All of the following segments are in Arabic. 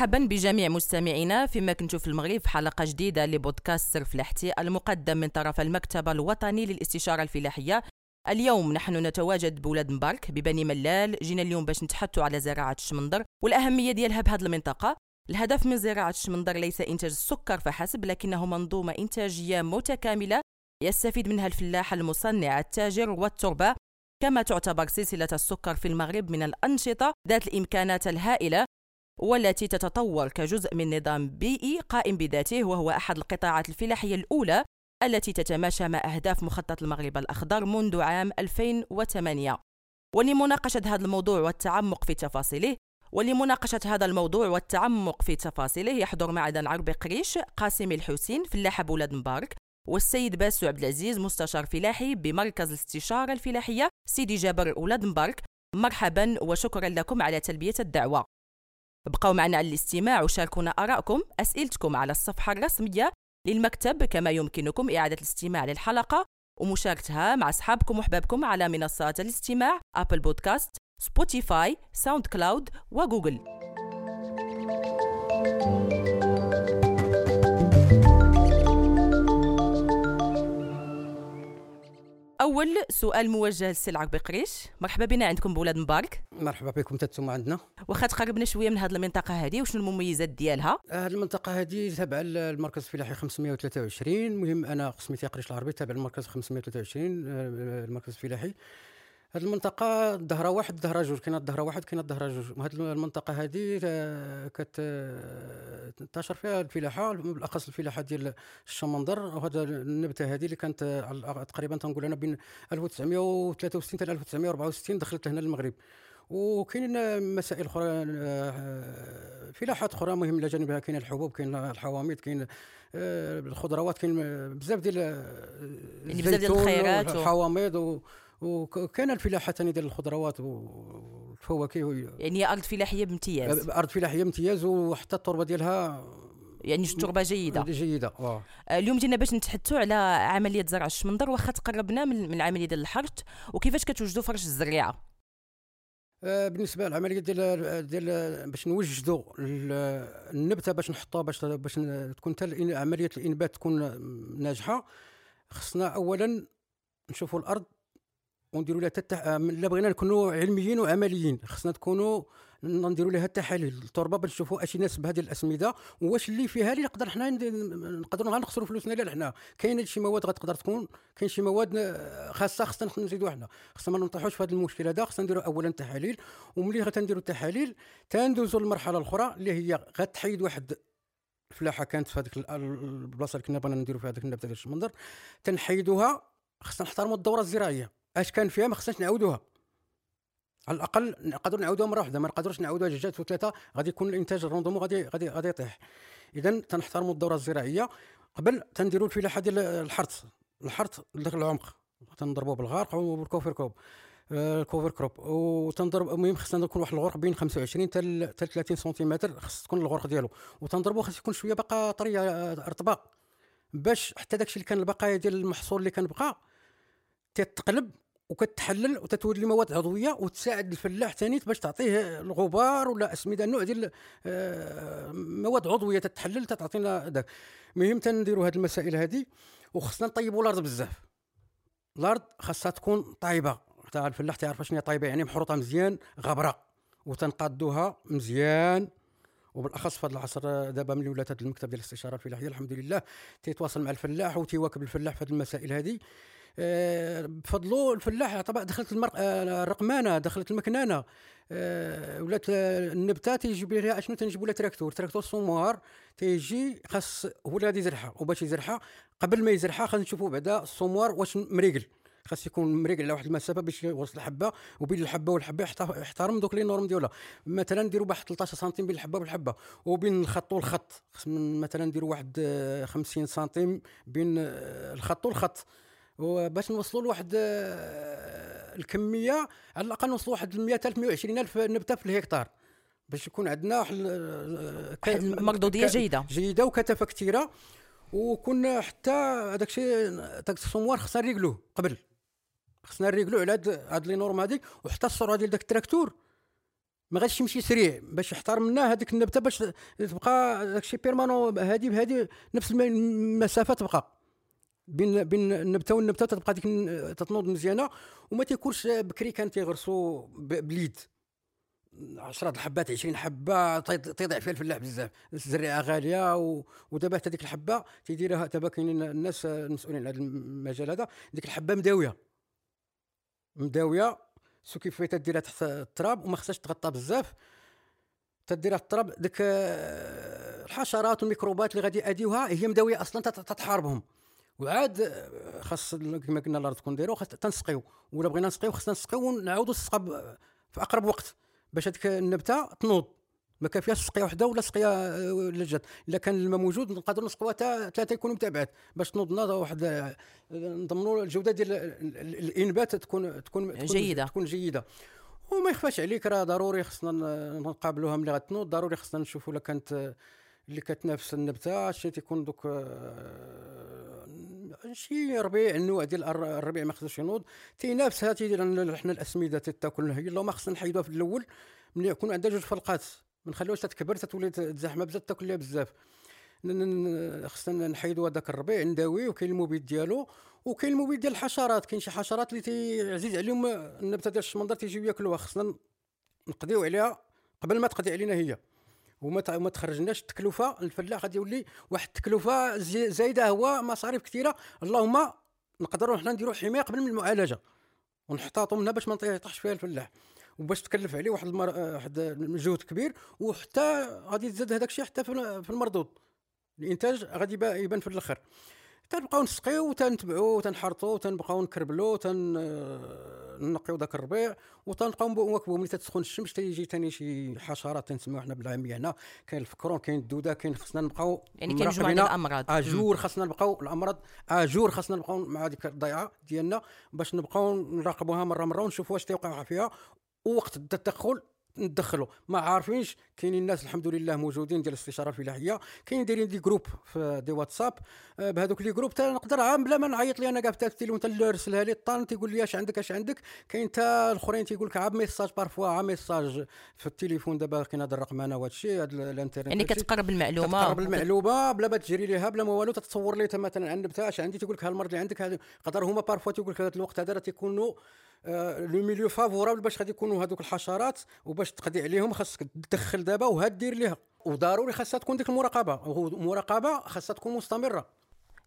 مرحبا بجميع مستمعينا فيما كنتوا في المغرب في حلقة جديدة لبودكاست سر فلاحتي المقدم من طرف المكتب الوطني للاستشارة الفلاحية. اليوم نحن نتواجد بولاد مبارك ببني ملال جينا اليوم باش نتحدثوا على زراعة الشمندر والأهمية ديالها بهذه المنطقة. الهدف من زراعة الشمندر ليس إنتاج السكر فحسب لكنه منظومة إنتاجية متكاملة يستفيد منها الفلاح المصنع التاجر والتربة. كما تعتبر سلسلة السكر في المغرب من الأنشطة ذات الإمكانات الهائلة. والتي تتطور كجزء من نظام بيئي قائم بذاته وهو أحد القطاعات الفلاحية الأولى التي تتماشى مع أهداف مخطط المغرب الأخضر منذ عام 2008 ولمناقشة هذا الموضوع والتعمق في تفاصيله ولمناقشة هذا الموضوع والتعمق في تفاصيله يحضر معنا عربي قريش قاسم الحسين فلاح بولاد مبارك والسيد باسو عبد العزيز مستشار فلاحي بمركز الاستشارة الفلاحية سيدي جابر أولاد مبارك مرحبا وشكرا لكم على تلبية الدعوة. بقوا معنا على الاستماع وشاركونا آرائكم أسئلتكم على الصفحة الرسمية للمكتب كما يمكنكم إعادة الاستماع للحلقة ومشاركتها مع أصحابكم وأحبابكم على منصات الاستماع Apple Podcast Spotify SoundCloud و Google أول سؤال موجه للسي العربي قريش مرحبا بنا عندكم بولاد مبارك. مرحبا بكم تتسمى عندنا. واخا تقربنا شوية من هذه المنطقة هذه وشنو المميزات ديالها؟ هذه المنطقة هذه تابعة للمركز الفلاحي 523 المهم أنا قسمتي قريش العربي تابع للمركز 523 آه، المركز الفلاحي. هذه المنطقة الظهرة واحد الظهرة جوج كاينة الظهرة واحد كاينة الظهرة جوج. وهذه المنطقة هذه آه، كت آه، تنتشر فيها الفلاحة بالأخص الفلاحة ديال الشمندر. وهذا النبتة هذه اللي كانت تقريبا تنقول أنا بين 1963 حتى 1964 دخلت هنا للمغرب. وكاين مسائل أخرى آه، فلاحات أخرى مهم إلى جانبها كاين الحبوب كاين الحوامض كاين الخضروات كاين بزاف ديال يعني بزاف ديال الخيرات والحوامض وكان الفلاحة ثاني ديال الخضروات والفواكه يعني أرض فلاحية بامتياز. أرض فلاحية بامتياز وحتى التربة ديالها يعني التربه جيدة. جيدة آه. اليوم جينا باش نتحدثوا على عملية زرع الشمندر واخا تقربنا من العملية ديال الحرث وكيفاش كتوجدوا فرش الزريعة؟ آه بالنسبة للعملية ديال ديال باش نوجدوا النبتة باش نحطوها باش باش تكون عملية الإنبات تكون ناجحة خصنا اولا نشوفوا الأرض ونديروا لها تتح... الا بغينا نكونوا علميين وعمليين. خصنا تكونوا نديروا لها التحاليل التربة باش نشوفوا اش يناسب هذه الأسمدة واش اللي فيها اللي نقدر حنا نقدروا نخسروا فلوسنا لا حنا كاين شي مواد غتقدر تكون كاين شي مواد خاصة خصنا نزيدوا حنا. خصنا ما نطيحوش في هذا المشكل هذا خصنا نديروا اولا تحاليل وملي غتنديروا التحاليل تندوزوا للمرحلة الأخرى اللي هي غتحيد واحد الفلاحه كانت في هذيك البلاصة اللي كنا بغينا نديروا فيها هذيك النبته ديال الشمندر تنحيدوها خصنا نحترموا الدورة الزراعية. اش كان فيها ما خصناش نعاودوها. على الأقل نقدروا نعاودوها مرة واحدة ما نقدروش نعاودوها جوجات وثلاثه غادي يكون الإنتاج ال rendement غادي غادي غادي يطيح. اذا تنحترموا الدورة الزراعية قبل تنديروا الفلاحة ديال الحرث. الحرث لذاك العمق. تنضربوا بالغرق وبال cover crop. ال cover crop وتنضرب المهم خصنا نكون واحد الغرق بين 25 حتى 30 سنتيمتر خص تكون الغرق ديالو. وتنضربوا خص يكون شوية باقا طرية آه، رطبه باش حتى داكشي اللي كان البقايا ديال المحصول اللي كان بقى تتقلب وكتحلل وتتولي مواد عضوية وتساعد الفلاح ثاني باش تعطيه الغبار ولا اسمده نوع ديال آه، مواد عضوية تتحلل تعطينا داك المهم تنديروا هذه المسائل هذه وخصنا نطيبوا الأرض بزاف. الأرض خاصها تكون طايبة. تاع الفلاح تعرف شنو طايبة يعني محروطة مزيان غبره وتنقادوها مزيان. وبالأخص في هذا العصر دابا ملي ولات المكتب ديال الاستشارة الفلاحية الحمد لله تيتواصل مع الفلاح وتيواكب الفلاح في هذه المسائل هذه آه، بفضلو الفلاح طبعا دخلت المر... آه، الرقمانة دخلت المكننة. آه، ولات النبتة تيجيب لها شنو تنجيبوا لها؟ tracteur. tracteur semoir تيجي خاص هو اللي غادي يزرعها. وباش يزرعها قبل ما يزرعها خاص نشوفوا بعدا ال semoir واش مريقل. خاص يكون مريقل على واحد المسافة باش يوصل الحبة وبين الحبة والحبة يحترم دوك les normes ديالها. مثلا نديروا واحد 13 سنتيم بين الحبة والحبة وبين الخط والخط. مثلا نديروا واحد 50 سنتيم بين الخط والخط. وباش نوصلوا لواحد آه، الكمية على الأقل نوصلوا واحد 100000 120000 نبتة في الهكتار. باش يكون عندنا واحد آه، المردوديه جيدة. جيدة وكثافة كثيره وكنا حتى هذاك الشيء داك السموار خصنا نريقلوه قبل. خصنا نريقلو على هاد les normes هذيك وحتى السرعه ديال داك التراكتور. ما غاديش يمشي سريع باش يحترم لنا هذيك النبتة باش تبقى داكشي permanent هادي بهادي نفس المسافة تبقى. بين بين النبته والنبته تبقى ديك تتنوض مزيانة وما تيكونش بكري كان تيغرسوا باليد. 10 الحبات 20 حبة تيضيع فيها الفلاح بزاف. الزريعة غالية. ودابا حتى ديك الحبة تيديرها دابا كاينين الناس المسؤولين على المجال هذا. ديك الحبة مداوية. مداوية. سو كيف تديرها تحت التراب وما خصهاش تغطى بزاف. تديرها في التراب ديك الحشرات والميكروبات اللي غادي يأديوها هي مداوية أصلا تتحاربهم. وعاد آه، خاص كما قلنا الأرض تكون دايرة تنسقيو. ولا بغينا نسقيو خصنا نسقيو ونعاودوا نسقى في أقرب وقت. باش هذيك النبتة تنوض. ما كافياش سقية وحدة ولا سقية ولا جات. إلا كان الماء موجود نقدروا نسقوها حتى ثلاثة يكونوا متابعات باش تنوضنا واحد نضمنوا الجودة ديال الإنبات تكون تكون جيدة. تكون جيدة. وما يخفاش عليك راه ضروري خصنا نقابلوها ملي غتنوض. ضروري خصنا نشوفوا إلا كانت اللي كتنافس النبتة شي تيكون دوك شي ربيع النوع ديال الربيع ما خصوش ينوض. تينافسها تيدير حنا الأسمدة تاكل هي اللهم خصنا نحيدوها في الأول ملي يكون عندها جوج فرقات ما نخليوهاش تكبر تولي تزاحمه بزاف تاكل ليها بزاف. خصنا نحيدوا هذاك الربيع نداويه وكاين المبيد ديالو وكاين المبيد ديال الحشرات. كاين شي حشرات اللي تيعزيز عليهم النبتة ديال الشمندر تيجيو ياكلوها خصنا نقضيو عليها قبل ما تقضي علينا هي. وما ما تخرجناش التكلفه الفلاح غادي يولي واحد التكلفة زايدة هو مصاريف كثيرة. اللهم نقدروا حنا نديروا حماية قبل من المعالجة ونحتاطوا منها باش ما يطيحش فيها الفلاح. وباش تكلف عليه واحد المر... واحد المجهود كبير وحتى غادي تزاد هذاك الشيء حتى في المردود. الإنتاج غادي يبان في الآخر. تنبقاو نسقيو وتنتبعو تنحرطو تنبقاو نكربلو تن نقيو داك الربيع وتنبقاو نواكبو ملي تسخن الشمس تيجي ثاني شي حشرات تنسميو حنا بالعاميه هنا كاين الفكرون كاين الدودة كاين خصنا نبقاو يعني كاين مجموعه الأمراض. اجور خصنا نبقاو الأمراض. اجور خصنا نبقاو مع ديك الضيعة ديالنا باش نبقاو نراقبوها مره مرة ونشوفوا واش تيوقع فيها. ووقت التدخل ندخلوا ما عارفينش كاينين الناس الحمد لله موجودين ديال الاستشاره الفلاحيه كاين دايرين des groupes في des WhatsApp. آه، بهذوك les groupes نقدر عام بلا ما نعيط لي أنا كاع في التليفون تنرسلها l'état تيقول لي اش عندك اش عندك؟ كاين حتى الأخرين تيقول لك عا message parfois عا message في التليفون دابا كاين هذا الرقم أنا وهذا الشيء هذا الانترنت يعني كتقرب المعلومة كتقرب المعلومة بلا ما تجري ليها بلا ما والو تتصور لي مثلا عند بتاع اش عندي؟ تيقول لك المرض اللي عندك هذا قدر هما parfois تيقول لك هذا الوقت هذا تيكونوا le milieu favorable باش غادي يكونوا هذوك الحشرات وباش تقضي عليهم خاصك تدخل دابا وهدير ليها. وضروري خاصها تكون ديك المراقبة. المراقبه خاصها تكون مستمرة.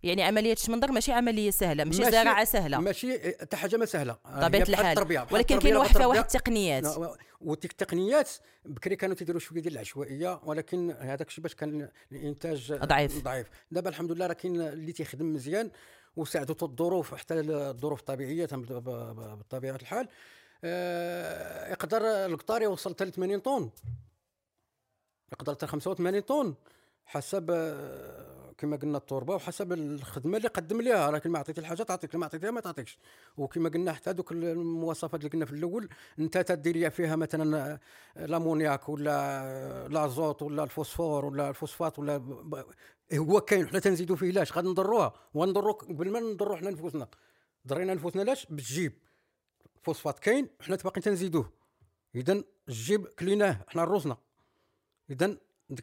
يعني عملية الشمندر ماشي عملية سهلة ماشي, زراعة سهلة. ماشي حتى حاجة ما سهلة. طبيعه الحال. ولكن كاين واحد واحد التقنيات. وديك التقنيات بكري كانوا تيديروا شوية ديال العشوائية ولكن هذاك الشيء باش كان الإنتاج ضعيف. ضعيف. دابا الحمد لله راه كاين اللي تيخدم مزيان. وساعدته الظروف حتى الظروف الطبيعية بطبيعة الحال. آه، يقدر القطار يوصل حتى 80 طن. يقدر حتى 85 طن حسب آه، كما قلنا التربة وحسب الخدمة اللي قدم لها لكن ما عطيتي الحاجة تعطيك ما عطيتيها ما تعطيكش. وكما قلنا حتى دوك المواصفات اللي قلنا في الأول أنت تدير فيها مثلا الأمونياك ولا الأزوت ولا الفوسفور ولا الفوسفات ولا هو كاين حنا تنزيدوا فيه لاش غادي نضروها ونضروا قبل ما نضروا حنا نفوسنا. ضرينا نفوسنا لاش بالجيب. فوسفات كاين حنا باقي تنزيدوه. اذا الجيب كليناه حنا روسنا اذا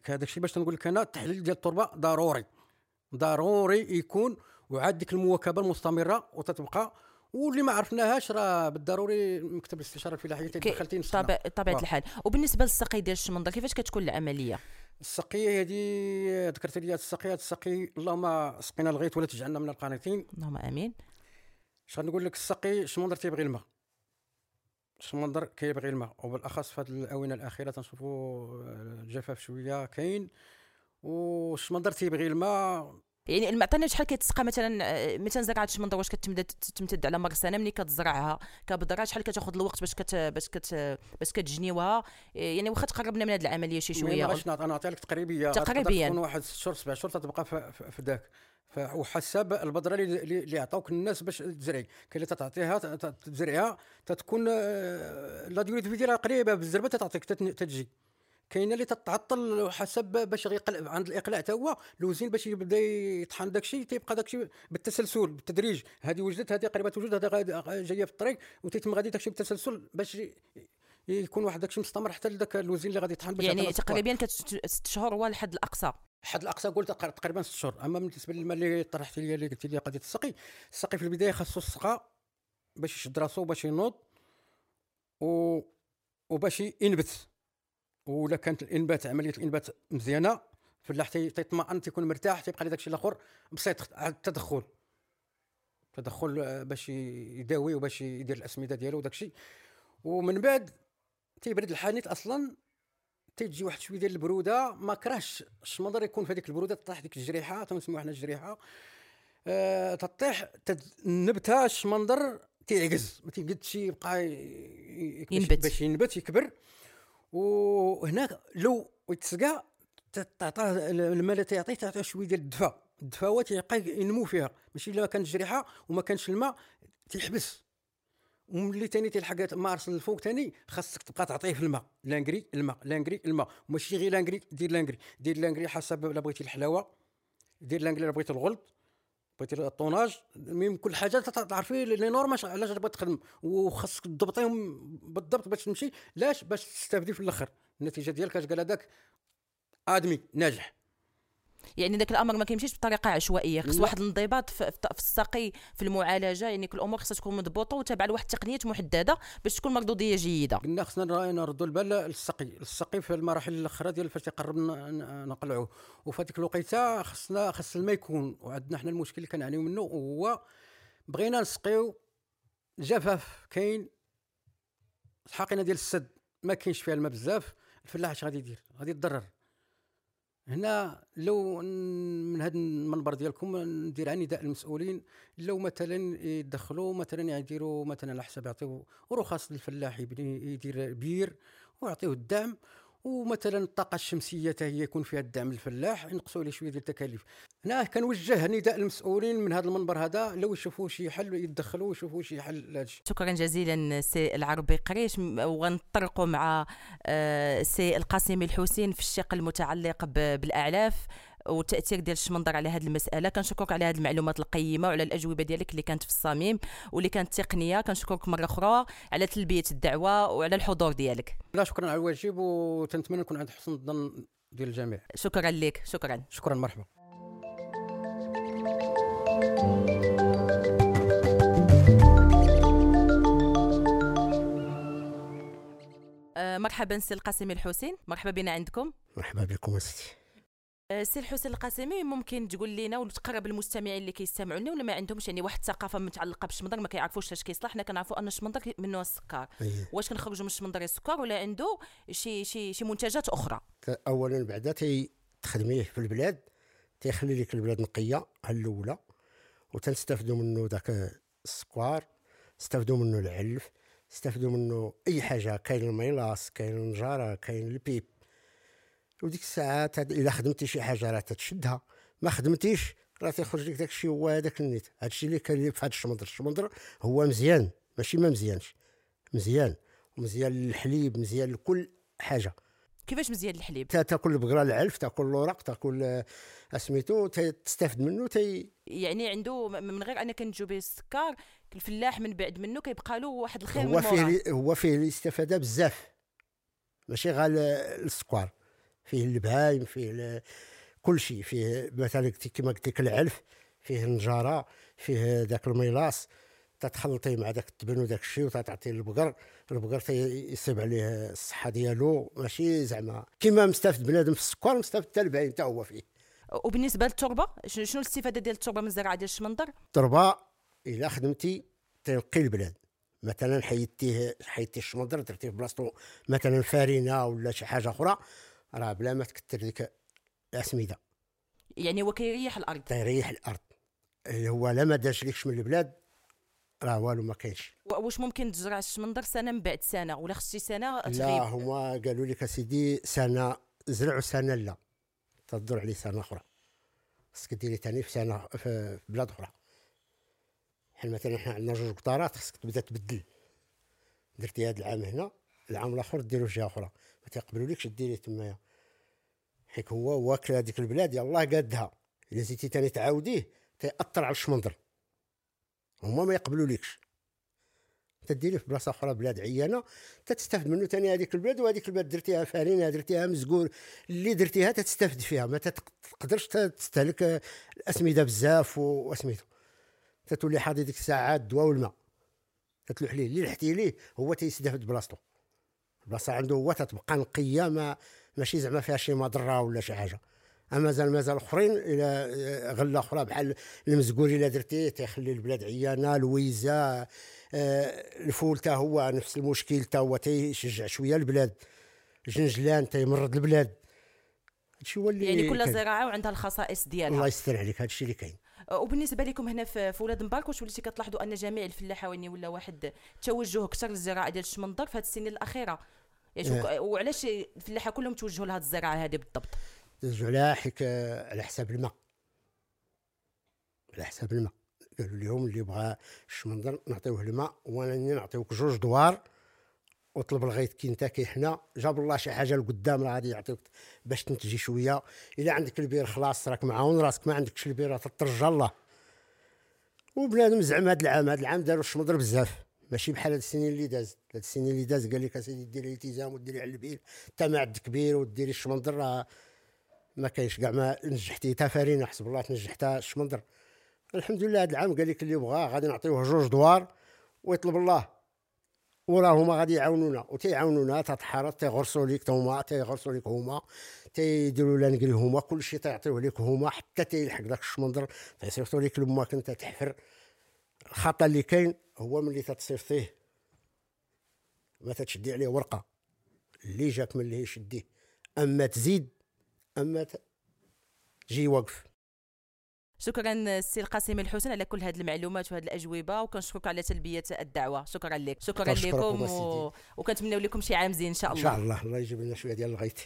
هذاك الشيء باش تنقول لك أنا التحليل ديال التربة ضروري. ضروري يكون وعاد ديك المواكبة المستمرة وتتبقى. واللي ما عرفناهاش راه بالضروري مكتب الاستشارة الفلاحيه تدخل طبيعة طبيعه الحال. وبالنسبة للسقي ديال الشمندر كيفاش كتكون العملية؟ السقيه هذه ذكرت لي السقيه السقي اللهم سقينا الغيث ولا تجعلنا من القانطين اللهم آمين. اش غنقول لك السقي؟ الشمندر تيبغي الماء؟ الشمندر كيبغي الماء؟ وبالأخص في هذه الآونة الأخيرة تنشوفوا الجفاف شوية كاين. والشمندر تيبغي الماء؟ يعني المعطينا شحال كيتسقى مثلا آه، مثلا زرعه الشمندر واش كتمدد تمتد على مر سنة ملي كتزرعها. كبذره شحال كتاخذ الوقت باش كت باش كت باش كتجنيوها؟ آه، يعني واخا تقربنا من هذه العملية شي شوية. باش نعطي لك تقريبية. تقريبيا. تكون واحد ست شهور سبع شهور تتبقى في ذاك وحسب البذره اللي اللي عطاوك الناس باش تزرعي. كاين اللي تعطيها تزرعها تتكون آه، لا ديوري ديالها قريبة بالزربة تعطيك تتجي. كاينة اللي تتعطل حسب باش يقلع عند الإقلاع حتى هو لوزين باش يبدا يطحن داك الشيء تيبقى داك الشيء بالتسلسل بالتدريج. هذه وجدت هذه قريبة توجد هذه جاية في الطريق وتيتم غادي داك الشيء بالتسلسل باش يكون واحد داكشي مستمر حتى لذاك الوزن اللي غادي يطحن باش يعني. تقريبا ست شهور هو الحد الأقصى. الحد الأقصى قلت تق- تقريبا ست شهور. أما بالنسبة للماء اللي طرحتي لي اللي قلتي لي قضية السقي السقي في البداية خاصو السقا باش يشد راسو باش ينوض و وباش ينبت. ولا كانت الانبات عملية الانبات مزيانة الفلاح تي- تيطمئن تيكون مرتاح تيبقى لي داكشي الآخر بسيط عاد التدخل تدخل آه، باش يداوي وباش يدير الأسمدة ديالو وداكشي. ومن بعد تيبرد الحانيت أصلا تيجي واحد شوية ديال البرودة ما كرهش. الشمندر يكون في هذيك البرودة طيح ديك الجريحة تنسميوها حنا الجريحة. آه تطيح تد- النبته الشمندر تيعجز. ما تيقدش يبقى ينبت. باش ينبت يكبر. وهناك لو يتسقى ت- تعطاه الماء اللي تيعطيه تعطيه شوية ديال الدفا. الدفا هو تيبقى ينمو فيها. ماشي إلا كانت جريحة وما كانش الماء تيحبس. وملي تاني تلحق ما ارسل الفوق تاني خاصك تبقى تعطيه في الماء. l'engrais الماء l'engrais الماء. وماشي غير l'engrais دير l'engrais. دير l'engrais حسب لا بغيتي الحلاوة. دير l'engrais إلا بغيتي الغلظ. بغيتي ال tonnage المهم كل حاجة تعرفي les normes اش- علاش تبغي تخدم؟ وخاصك تضبطيهم بالضبط باش تمشي. لاش؟ باش تستافدي في الآخر. النتيجة ديالك كتلقى هذاك؟ آدمي ناجح. يعني ذاك الامر ما كيمشيش بطريقة عشوائية خص. واحد الانضباط في, في السقي في المعالجة يعني كل الأمور خصها تكون مضبوطة وتابعة لواحد التقنيات محددة باش تكون مردودية جيدة. قلنا خصنا نردوا البال للسقي السقي في المراحل الأخرى ديال فاش ن- نقلعوه. وفي هذيك الوقيتة خصنا خص الماء يكون. وعندنا حنا المشكل اللي كنعانيو منه هو بغينا نسقيو جفاف. كاين الحقينة ديال السد ما كاينش فيها الماء بزاف. الفلاح اش غادي يدير؟ غادي يتضرر. هنا لو من هذا المنبر ديالكم ندير على نداء المسؤولين لو مثلا يدخلوا مثلا يديروا مثلا على حساب يعطيو رخص للفلاح يبني يدير بير ويعطيوه الدعم ومثلا الطاقة الشمسية هي يكون فيها الدعم للفلاح ينقصوا عليه شوية ديال التكاليف. هنا كنوجه نداء المسؤولين من هذا المنبر هذا لو يشوفوا شي حل يتدخلوا ويشوفوا شي حل شكرا جزيلا سي العربي قريش وغنطرقوا مع آه، سي القاسمي الحسين في الشق المتعلق بالاعلاف والتاثير ديال الشمندر على هذه المسألة. كنشكرك على هذه المعلومات القيمة وعلى الأجوبة ديالك اللي كانت في الصميم واللي كانت تقنية. كنشكرك مرة أخرى على تلبية الدعوة وعلى الحضور ديالك. لا شكرا على الواجب وتنتمنى نكون عند حسن الظن ديال الجميع. شكرا لك. شكرا. شكرا مرحبا. آه، مرحبا سي القاسمي الحسين. مرحبا بنا عندكم. مرحبا بكم ستي آه، سي الحسين القاسمي ممكن تقول لنا وتقرب المستمعين اللي كيستمعوا لنا ولا ما عندهمش يعني واحد الثقافة متعلقة بالشمندر ما كيعرفوش اش كيصلح حنا كنعرفوا أن الشمندر منه السكر. أيه. واش كنخرجوا من الشمندر السكر ولا عنده شي شي شي منتجات أخرى؟ اولا بعدا تخدميه في البلاد تيخلي لك البلاد نقية الأولى وتنستافدوا منه ذاك السكوار استافدوا منه العلف استافدوا منه أي حاجة كاين ال mélasse كاين النجارة كاين البيب. وديك الساعات هاد إلا خدمتي شي حاجة راه تتشدها. ما خدمتيش راه تيخرج لك داك الشيء هو هذاك النيت. هذا الشيء اللي كاين لي في هذا الشمندر. الشمندر هو مزيان ماشي ما مزيانش. مزيان. ومزيان للحليب مزيان لكل حاجة. كيفاش مزيان الحليب تا- تاكل البقره العلف تاكل الورق تاكل آه، اسميتو تستافد منه تي يعني عنده من غير انك نجو به السكر الفلاح من بعد منه كيبقى له واحد الخير هو فيه هو فيه الاستفاده بزاف. ماشي غير ال- السكر. فيه البهايم فيه كل شيء فيه مثلا كما قلت لك العلف فيه النجارة فيه ذاك الميلاص. تتخلطيه مع ذاك التبن وداك الشيء وتعطيه للبقر البقر تي- يصيب عليه الصحة ديالو. ماشي زعما كيما مستافد بنادم في السكر مستافد حتى البهايم حتى هو فيه. وبالنسبة للتربة شنو شنو الاستفادة ديال التربة من الزراعه ديال الشمندر؟ التربة إلا خدمتي تنقي البلاد. مثلا حيدتيه حيدتي الشمندر درتيه في بلاصتو مثلا فارينة ولا شي حاجة أخرى راه بلا ما تكثر ديك الاسمده يعني هو كيريح الأرض. تيريح الأرض. اللي هو لا ما دارش لكش من البلاد راه والو ما كاينش. واش ممكن تزرع الشمندر سنة من بعد سنة ولا خصتي سنة لا تغيب؟ هما قالوا لك أسيدي سنة زرع وسنه لا تدور عليه سنة أخرى. خصك ديري ثاني في سنة في بلاد أخرى. حنا مثلا حنا عندنا جوج هكتارات خصك تبدأ تبدل. درتي هذا العام هنا العام الآخر ديرو في جهة أخرى. ما تيقبلولكش ديري تمايا. حيت هو واكل هذيك البلاد يلاه قادها. إلا زيتي ثاني تعاوديه تيأثر على الشمندر. هما ما يقبلولكش. تديريه في بلاصة أخرى بلاد عيانة تستفد منه ثاني هذيك البلاد؟ وهذيك البلاد درتيها فارينه درتيها مزقور. اللي درتيها تستفد فيها. ما تقدرش تستهلك الأسمدة بزاف واسميتو تتولي حاضي ديك الساعة الدواء والماء. تتلوح ليه؟ اللي لحتي ليه هو تيستفد بلاصتو البلاصة عنده هو تتبقى نقية ما ماشي زعما فيها شي مضرة ولا شي حاجة. أما مازال مازال أخرين إلى غلة أخرى بحال المزقوري إلا درتيه تيخلي البلاد عيانة الويزة آه، الفول تا هو نفس المشكل تا هو تيشجع شوية البلاد. جنجلان تيمرض البلاد. هادشي هو اللي يعني كل زراعه وعندها الخصائص ديالها. الله يستر عليك. هادشي اللي كاين. آه، وبالنسبة لكم هنا في ولاد مبارك واش وليتي كتلاحظوا أن جميع الفلاحة ولا واحد توجه أكثر للزراعة ديال الشمندر في هذه السنين الأخيرة؟ يعني آه. وعلاش الفلاحة كلهم توجهوا لهذه الزراعة هذه بالضبط؟ توجهوا على حك على حساب الماء. على حساب الماء. قالوا لهم اللي بغى الشمندر نعطيوه الماء وأنا نعطيوك جوج دوار وطلب الغيث كي انت كي حنا جاب الله شي حاجة لقدام راه غادي يعطيك باش تنتجي شوية. إلا عندك البير خلاص راك معاون راسك ما عندكش البير تترجى الله. وبنادم زعما هذا العام هذا العام داروا الشمندر بزاف. ماشي بحال هاد السنين اللي داز. هاد السنين اللي داز قال لك أسيدي ديري التزام وديري على البير. انت ما عندك بير وديري الشمندر راه ما كاينش كاع ما نجحتي. تا فارينة حسب الله تنجحتها الشمندر الحمد لله هذا العام قال لك اللي بغى غادي نعطيوه جوج دوار ويطلب الله. وراه هما غادي يعاونونا وتيعاونونا تتحرط تيغرسوا ليك هما تيغرسوا ليك هما تيديروا لنا نقري هما كل شيء تيعطيوه ليك هما حتى تيلحق داك الشمندر تيصيفطوا ليك لما كنت تحفر الخطأ اللي كاين هو ملي تتصيفطيه. ما تتشدي عليه ورقة. اللي جاك من اللي يشديه. أما تزيد أما تجي واقف. شكرا السي القاسم الحسن على كل هذه المعلومات وهذه الأجوبة وكنشكرك على تلبية الدعوة. شكرا لك. شكرا لكم و... وكنتمنوا لكم شي عام زين إن شاء الله. إن شاء الله. الله يجيب لنا شوية ديال الغيث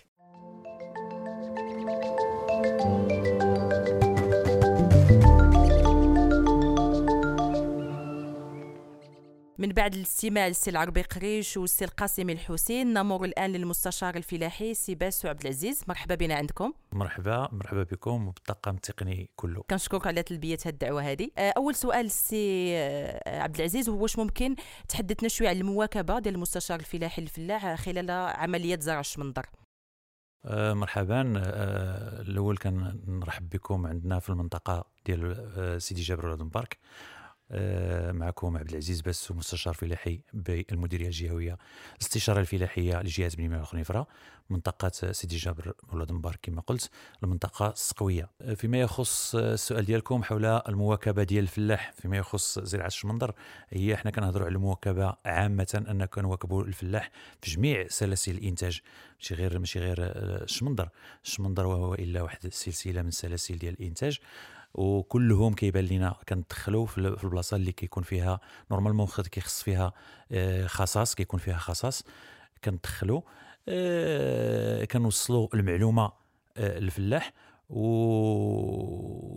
من بعد الاستماع للسي العربي قريش والسي القاسم الحسين نمر الآن للمستشار الفلاحي سي باسو عبد العزيز. مرحبا بنا عندكم. مرحبا مرحبا بكم وبالطاقم التقني كله. كنشكرك على تلبية هذه الدعوة هذه. آه، أول سؤال السي آه، عبد العزيز هو واش ممكن تحدثنا شوية على المواكبة ديال المستشار الفلاحي الفلاح خلال عملية زرع الشمندر آه مرحبا. الأول كان نرحب بكم عندنا في المنطقة ديال سيدي جابر ولاد مبارك آه، معكم عبد العزيز بس مستشار فلاحي بالمديرية الجهوية الاستشاره الفلاحية لجهه بني مالك خنيفرة منطقة سيدي جابر ولاد مبارك كما قلت المنطقة السقوية. آه، فيما يخص السؤال ديالكم حول المواكبة ديال الفلاح فيما يخص زراعة الشمندر هي إحنا كنهضروا على المواكبة عامة أن كنواكبوا الفلاح في جميع سلاسل الإنتاج ماشي غير ماشي غير الشمندر. الشمندر وهو إلا واحد السلسلة من سلاسل ديال الإنتاج. وكلهم كيبان لينا كندخلوا في البلاصة اللي كيكون فيها نورمالمون كيخص فيها آه، خصاص كيكون فيها خصاص. كندخلوا آه، كنوصلوا المعلومة آه، للفلاح. و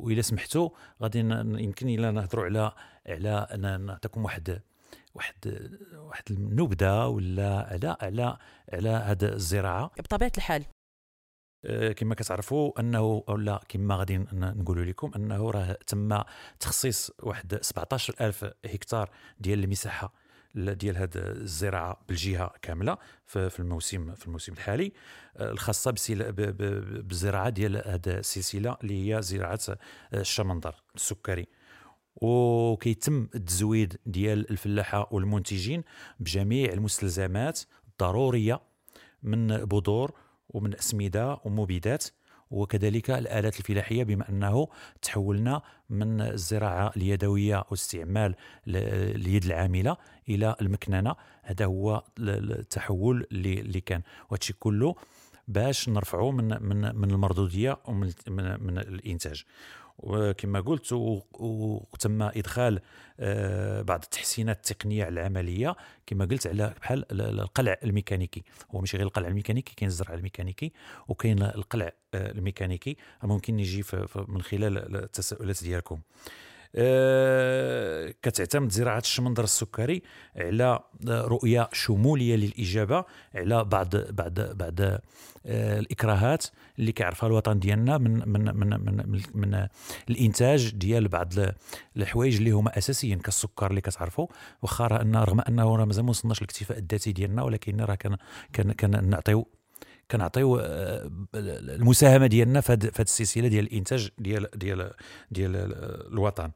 وإلا سمحتوا غادي يمكن إلا نهضروا على على نعطيكم واحد واحد واحد النبذة ولا على على على هذه الزراعة. بطبيعة الحال. كما كتعرفوا انه ولا كما غادي نقولوا لكم انه راه تم تخصيص واحد 17000 هكتار ديال المساحة ديال هذه الزراعة بالجهة كاملة في الموسم في الموسم الحالي آه، الخاصة بالزراعه ديال هذه السلسلة اللي هي زراعة الشمندر السكري. وكيتم التزويد ديال الفلاحة والمنتجين بجميع المستلزمات الضرورية من بذور ومن أسمدة ومبيدات وكذلك الآلات الفلاحية بما أنه تحولنا من الزراعة اليدوية واستعمال اليد العاملة إلى المكننة. هذا هو التحول اللي كان. وهذا كله باش نرفعوا من من من المردودية ومن من, من الإنتاج. وكما قلت وتم إدخال آه، بعض التحسينات التقنية العملية. كما قلت على بحال القلع الميكانيكي. هو ماشي غير القلع الميكانيكي كاين الزرع الميكانيكي وكاين القلع آه، الميكانيكي. ممكن يجي من خلال التساؤلات ديالكم. كتعتمد زراعة الشمندر السكري على رؤية شمولية للإجابة على بعض بعض بعض آه، الإكراهات اللي كيعرفها الوطن ديالنا من من من من, من, الإنتاج ديال بعض الحوايج اللي هما اساسيا كالسكر اللي كتعرفوا واخا رغم أنه راه مازال ما وصلناش للاكتفاء الذاتي ديالنا ولكن راه كان كان كنعطيو كنعطيو آه، المساهمة ديالنا في هذه السلسلة ديال الإنتاج ديال ديال ديال الوطن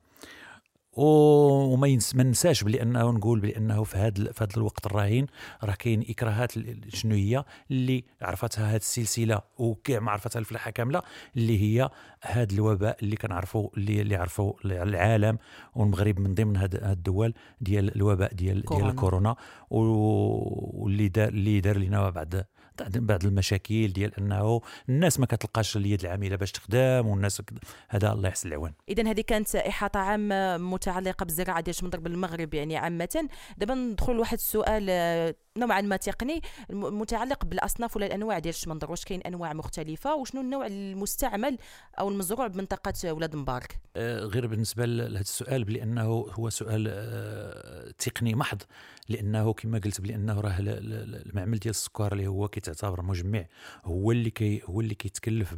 وما ما ننساش بلي انه نقول بانه في هذا في هذا الوقت الراهن راه كاين إكراهات شنو هي اللي عرفتها هذه السلسلة وكاع ما عرفتها الفلاحة كاملة اللي هي هذا الوباء اللي كنعرفوا اللي اللي عرفوا العالم والمغرب من ضمن هذه الدول ديال الوباء ديال كورونا. ديال الكورونا واللي دار اللي دار لنا بعد بعض المشاكل ديال أنه الناس ما كتلقاش اليد العاملة باش تخدم والناس هذا الله يحسن العوان. اذا هذه كانت احاطه عامه متعلقة بالزراعه ديال شمندر بالمغرب يعني عامة. دابا ندخل لواحد السؤال آه، نوعا ما تقني متعلق بالأصناف ولا الأنواع ديال الشمندر واش كاين أنواع مختلفة؟ وشنو النوع المستعمل أو المزروع بمنطقة ولاد مبارك؟ آه، غير بالنسبة لهذا السؤال بانه هو سؤال آه، تقني محض. لأنه كما قلت بانه راه المعمل ديال السكر اللي هو كيتعتبر مجمع هو اللي كي هو اللي كيتكلف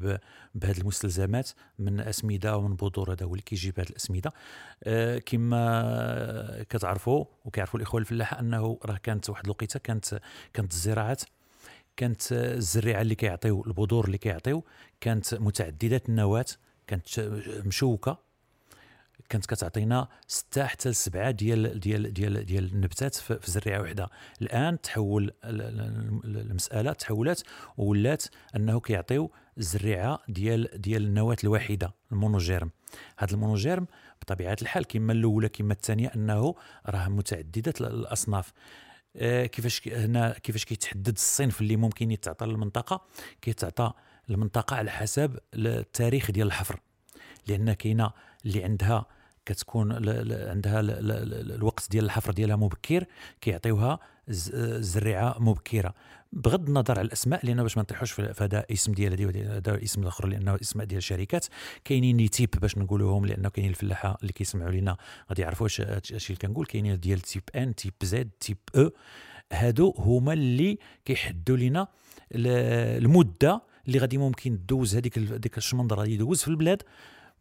بهذه المستلزمات من أسمدة ومن بذور هذا هو اللي كيجيب هذه الأسمدة. آه كما كتعرفوا وكيعرفوا الإخوة الفلاحه أنه راه كانت واحد الوقيتة كانت كانت الزراعات كانت الزريعة اللي كيعطيو البذور اللي كيعطيو كانت متعددة النواة كانت مشوكة. كانت كتعطينا ستة حتى لسبعة ديال ديال ديال ديال النبتات في زريعة واحدة الآن تحول المسألة تحولات وولات أنه كيعطيو الزريعه ديال ديال النواة الواحده ال monogerme. هذا ال monogerme بطبيعة الحال كما الأولى كما الثانية أنه راه متعددة الأصناف. آه، كيفاش هنا كيفاش كيتحدد الصنف اللي ممكن يتعطى للمنطقه كيتعطى المنطقة على حسب التاريخ ديال الحفر. لأن كاينة اللي عندها كتكون عندها الوقت ديال الحفر ديالها مبكر كيعطيوها الزريعه مبكرة. بغض النظر على الأسماء لأن باش ما نطيحوش في هذا اسم ديال هذا الاسم الآخر لأنه أسماء ديال الشركات. كاينين لي تيب باش نقولوهم لأنه كاينين الفلاحة اللي كيسمعوا لنا غادي يعرفوا اش اللي كنقول. كاينين ديال type N type Z type E هادو هما اللي كيحدوا لنا المدة اللي غادي ممكن دوز هذيك هذيك الشمندرة غادي يدوز في البلاد.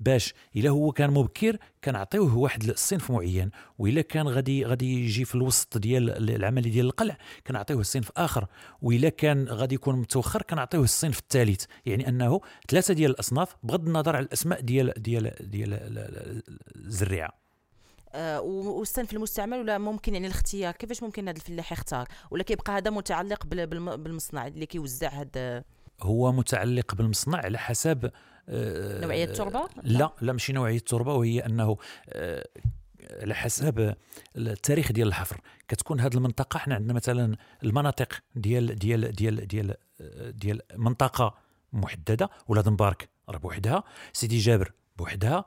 باش إلا هو كان مبكر كنعطيوه واحد الصنف معين وإلا كان غادي غادي يجي في الوسط ديال العملية ديال القلع كنعطيوه صنف آخر. وإلا كان غادي يكون متوخر كنعطيوه الصنف الثالث. يعني أنه ثلاثة ديال الأصناف بغض النظر على الأسماء ديال ديال ديال الزريعة. آه والصنف المستعمل ولا ممكن يعني الاختيار؟ كيفاش ممكن هذا الفلاح يختار؟ ولا كيبقى هذا متعلق بالمصنع اللي كيوزع هذا هو متعلق بالمصنع على حسب نوعية التربة؟ لا لا ماشي نوعية التربة وهي أنه آه، على حسب التاريخ ديال الحفر. كتكون هذه المنطقة حنا عندنا مثلا المناطق ديال ديال ديال ديال ديال منطقة محددة ولاد مبارك راه بوحدها سيدي جابر بوحدها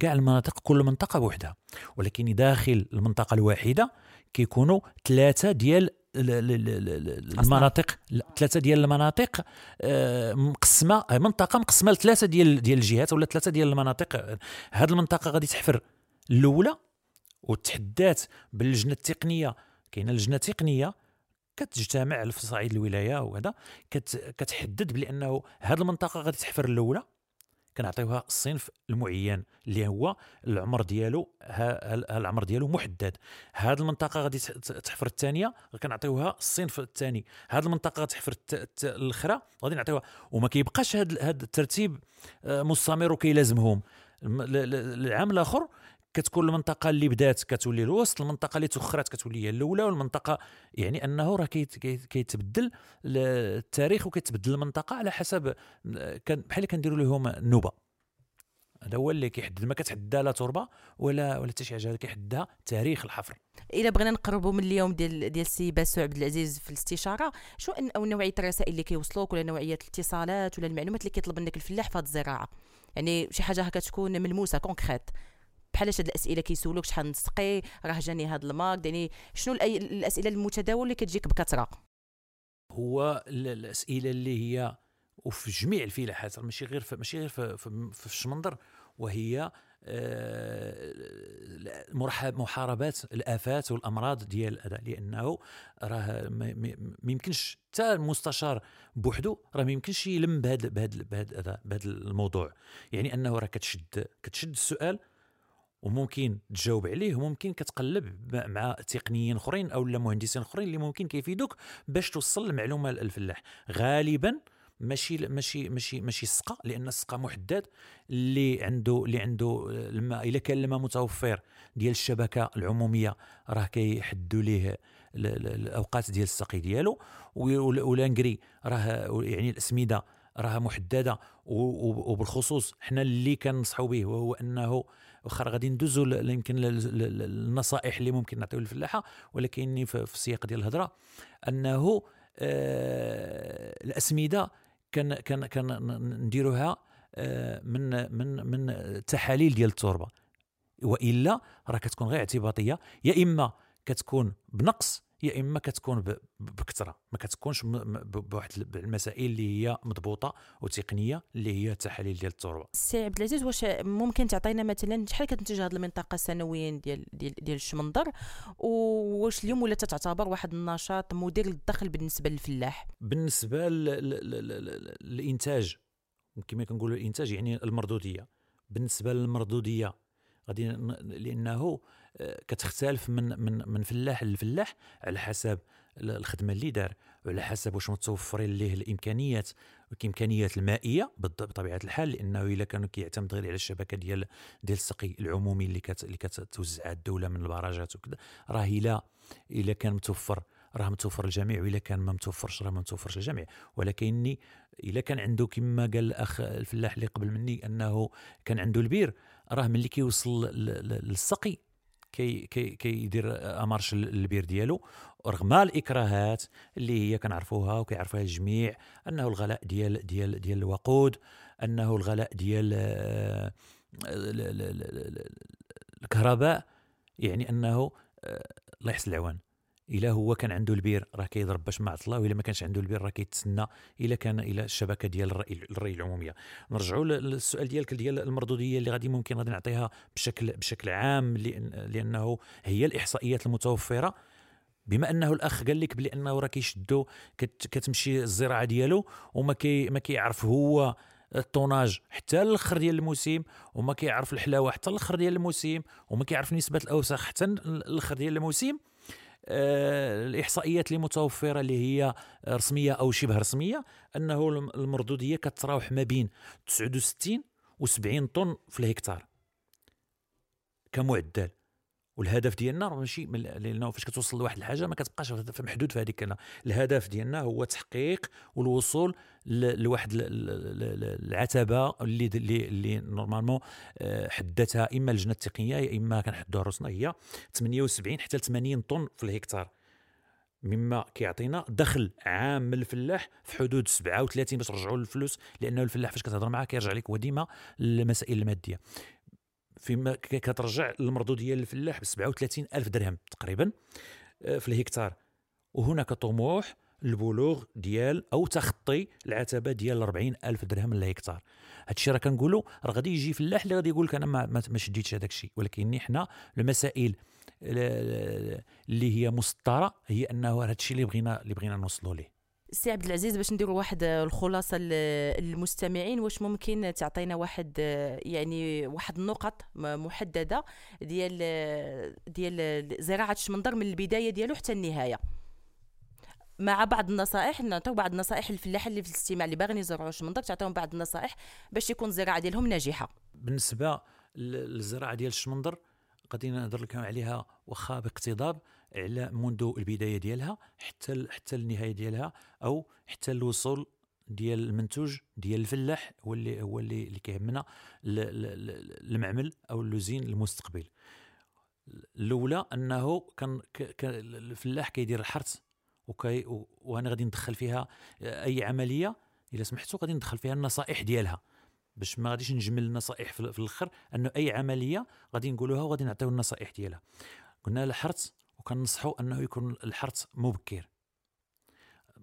كاع المناطق كل منطقة بوحدها. ولكن داخل المنطقة الواحدة كيكونوا ثلاثة ديال المناطق ثلاثة ديال المناطق آه، مقسمة آه، منطقة مقسمة لثلاثة ديال ديال الجهات ولا ثلاثة ديال المناطق. هذه المنطقة غادي تحفر الأولى وتحدات باللجنة التقنية. كاينة لجنة تقنية كتجتمع في صعيد الولاية وهذا كتحدد بانه هذه المنطقة غادي تحفر الأولى. كنعطيوها الصنف المعين اللي هو العمر ديالو العمر ديالو محدد. هذه المنطقة غادي تحفر الثانية كنعطيوها الصنف الثاني. هذه المنطقة غتحفر الأخرى غادي نعطيوها. وما كيبقاش هذا الترتيب آه، مستمر وكيلازمهم. العام الآخر كتكون المنطقة اللي بدات كتولي الوسط المنطقة اللي تاخرت كتولي هي الأولى والمنطقة يعني أنه راه كيتبدل التاريخ وكيتبدل المنطقة على حسب كان بحال كنديروا لهم النوبه هذا هو اللي كيحدد ما كتحددها لا تربة ولا ولا حتى شي حاجة كيحددها تاريخ الحفر. إلا بغينا نقربوا من اليوم ديال ديال السي باسو عبد العزيز في الاستشارة شنو نوعية الرسائل اللي كيوصلوك ولا نوعية الاتصالات ولا المعلومات اللي كيطلب منك الفلاح في الزراعة؟ يعني شي حاجة هكا تكون ملموسة concrète بحال هاد الأسئلة كيسولوك شحال نسقي راه جاني هاد المارك يعني شنو الأسئلة المتداولة اللي كتجيك بكثرة؟ هو الأسئلة اللي هي وفي جميع الفلاحات ماشي غير في ماشي غير في, في الشمندر وهي آه، محاربات الآفات والأمراض ديال الأداء لأنه راه ما يمكنش حتى المستشار بوحدو راه ما يمكنش يلم بهذا بهذا بهذا الموضوع. يعني أنه راه كتشد كتشد السؤال وممكن تجاوب عليه وممكن كتقلب مع تقنيين أخرين أو مهندسين أخرين اللي ممكن كيفيدوك باش توصل المعلومة للفلاح. غالبا ماشي ماشي ماشي ماشي السقا لأن السقا محدد اللي عنده اللي عنده الماء. إلا كان الماء متوفر ديال الشبكة العمومية راه كيحدوا ليه الأوقات ديال السقي ديالو. ولانكري راه يعني الأسمدة راه محددة. وبالخصوص حنا اللي كنصحوا به وهو أنه واخا غادي ندوزو يمكن النصائح اللي ممكن نعطيو للفلاحة ولكن في السياق ديال الهضرة أنه آه الأسمدة كان كان كان نديروها آه من من من تحاليل ديال التربة. وإلا راه كتكون غير اعتباطية يا إما كتكون بنقص يا إما كتكون بكثرة ما كتكونش بواحد المسائل اللي هي مضبوطة وتقنية اللي هي التحاليل ديال التربة. سي عبد العزيز واش ممكن تعطينا مثلا شحال كتنتج هذه المنطقة سنويا ديال ديال ديال الشمندر واش اليوم ولا تعتبر واحد النشاط مدير للدخل بالنسبة للفلاح؟ بالنسبة للإنتاج كما كنقولوا الإنتاج يعني المردودية. بالنسبة للمردودية غادي لأنه كتختلف من من من فلاح لفلاح على حسب الخدمة اللي دار وعلى حسب واش متوفرين ليه الإمكانيات. الإمكانيات المائية بطبيعة الحال لأنه إلا كانوا كيعتمد غير على الشبكة ديال ديال السقي العمومي اللي كت اللي كتوزعها الدولة من البراجات وكذا. راه إلا إلا كان متوفر راه متوفر الجميع وإلا كان ما متوفرش راه ما متوفرش الجميع ولكن إلا كان عنده كما قال الأخ الفلاح اللي قبل مني أنه كان عنده البير راه ملي كيوصل للسقي كي كي كيدير en marche البير ديالو رغم الإكراهات اللي هي كنعرفوها وكيعرفوها الجميع أنه الغلاء ديال ديال ديال الوقود أنه الغلاء ديال آه، الكهرباء يعني أنه آه، الله يحسن العوان. إلا هو كان عنده البير راه كيضرب باش ما عطا الله وإلا ما كانش عنده البير راه كيتسنى إلا كان إلى الشبكة ديال الري, الري العمومية. نرجعوا للسؤال ديالك ديال المردودية اللي غادي ممكن غادي نعطيها بشكل بشكل عام لأنه هي الإحصائيات المتوفرة. بما أنه الأخ قال لك بانه راه كيشدوا كتمشي الزراعة ديالو وما كي ما كيعرف هو الطوناج حتى الأخر ديال الموسم وما كيعرف الحلاوة حتى الأخر ديال الموسم وما كيعرف نسبة الأوساخ حتى الأخر ديال الموسم الإحصائيات اللي متوفره اللي هي رسمية أو شبه رسمية أنه المردوديه كتراوح ما بين 69 و70 طن في الهكتار كمعدل. والهدف ديالنا ماشي لأنه فاش كتوصل لواحد الحاجة ما كتبقاش محدود في هذيك الهدف ديالنا هو تحقيق والوصول لواحد العتبة اللي اللي, اللي نورمالمون آه، حدتها إما اللجنه التقنية يا إما كنحدوها راسنا هي 78 حتى 80 طن في الهكتار. مما كيعطينا دخل عام للفلاح في حدود 37 باش نرجعوا للفلوس لأنه الفلاح فاش كتهضر معاه كيرجع لك هو ديما المسائل المادية. فيما كترجع المردوديه للفلاح ب 37 ألف درهم تقريبا آه، في الهكتار. وهناك طموح البلوغ ديال أو تخطي العتبة ديال 40 ألف درهم للهكتار. هادشي راه كنقولوا راه غادي يجي فلاح اللي غادي يقول لك أنا ما, ما شديتش هذاك الشيء. ولكن حنا المسائل اللي هي مسطرة هي أنه هادشي اللي بغينا اللي بغينا نوصلوا ليه. سي عبد العزيز باش نديروا واحد الخلاصة للمستمعين واش ممكن تعطينا واحد يعني واحد النقط محددة ديال ديال زراعة الشمندر من البداية ديالو حتى النهاية. مع بعض النصائح نعطيو بعض النصائح للفلاح اللي في الاستماع اللي باغيين يزرعوا الشمندر تعطيهم بعض النصائح باش يكون الزراعة ديالهم ناجحة. بالنسبة للزراعة ديال الشمندر غادي نهضر لكم عليها واخا باقتضاب على منذ البداية ديالها حتى حتى النهاية ديالها أو حتى الوصول ديال المنتوج ديال الفلاح هو اللي هو اللي, اللي كيهمنا المعمل أو اللوزين المستقبل. الأولى أنه كان الفلاح كيدير الحرث وكي وأنا غادي ندخل فيها أي عملية إلا سمحتوا غادي ندخل فيها النصائح ديالها. باش ما غاديش نجمل النصائح في الأخر أنه أي عملية غادي نقولوها وغادي نعطيو النصائح ديالها. قلنا الحرث وكنصحوا انه يكون الحرث مبكر.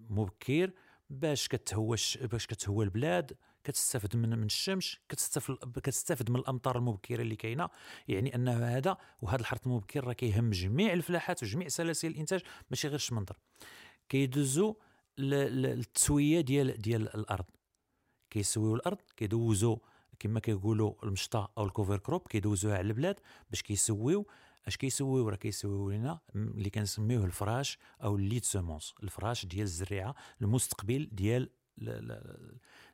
مبكر باش كتهوى باش كتهوى البلاد كتستافد من من الشمس كتستافد كتستافد من الامطار المبكرة اللي كاينة. يعني انه هذا وهذا الحرث المبكر راه كيهم جميع الفلاحات وجميع سلاسل الإنتاج ماشي غير الشمندر كيدوزوا للتسوية ديال ديال الأرض. كيسويو الأرض كيدوزوا كما كيقولوا المشطة أو ال cover crop كيدوزوها على البلاد باش كيسويو اش كيسويو راه كيسويو لنا اللي كنسميوه الفراش أو ال lit de semence الفراش ديال الزريعة المستقبل ديال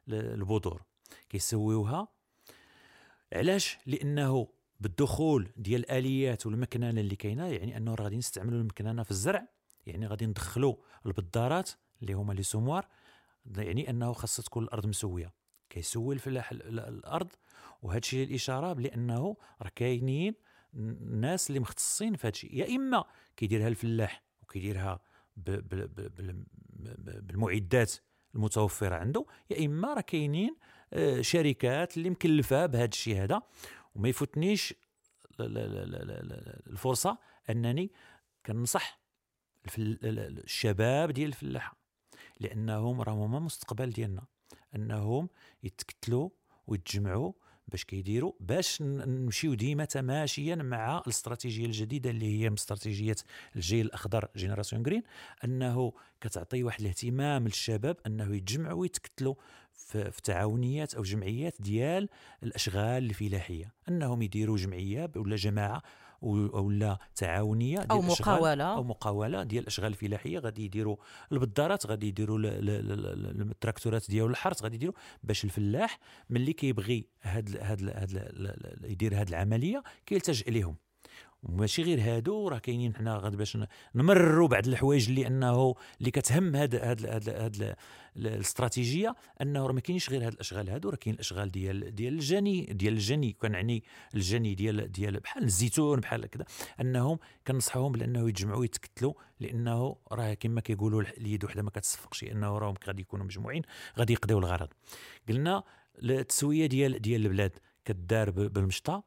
البذور. كيسويوها. علاش؟ لأنه بالدخول ديال الآليات والمكننه اللي كاينة يعني أنه غادي نستعملوا المكننه في الزرع يعني غادي ندخلوا البدارات اللي هما لي سوموار يعني أنه خاصها تكون الأرض مسوية. كيسوي الفلاح الأرض وهذا الشيء الاشاره بانه راه كاينين الناس اللي مختصين في هذا الشيء يا إما كيديرها الفلاح وكيديرها بالمعدات المتوفرة عنده يا إما راه كاينين آه، شركات اللي مكلفة بهذا الشيء هذا. وما يفوتنيش الفرصة أنني كنصح الشباب ديال الفلاحة لأنهم راهم هما المستقبل ديالنا أنهم يتكتلوا ويتجمعوا باش كيديروا باش نمشيو ديما تماشيا مع الاستراتيجية الجديدة اللي هي استراتيجية الجيل الأخضر génération green أنه كتعطي واحد الاهتمام للشباب أنه يتجمعوا ويتكتلوا في, في تعاونيات أو جمعيات ديال الأشغال الفلاحية أنهم يديروا جمعية ولا جماعة ولا تعاونية ديال أو مقاولة. أو مقاولة ديال الأشغال الفلاحيه غادي يديروا البدارات غادي يديروا التراكتورات ديال الحرث غادي يديروا باش الفلاح ملي كيبغي هاد هاد, هاد يدير هاد العملية كيلتجئ ليهم. وماشي غير هادو راه كاينين حنا غادي باش نمرروا بعض الحوايج اللي انه اللي كتهم هاد هاد هاد, هاد الاستراتيجية انه راه ما كاينش غير هاد الأشغال هادو راه كاين الأشغال ديال ديال الجني ديال الجني كنعني الجني ديال ديال بحال الزيتون بحال كذا انهم كنصحوهم بأنه يتجمعوا يتكتلوا لأنه راه كما كيقولوا اليد وحده ما كتصفقش انه راهم غادي يكونوا مجموعين غادي يقضيو الغرض. قلنا التسوية ديال ديال البلاد كدار بالمشطة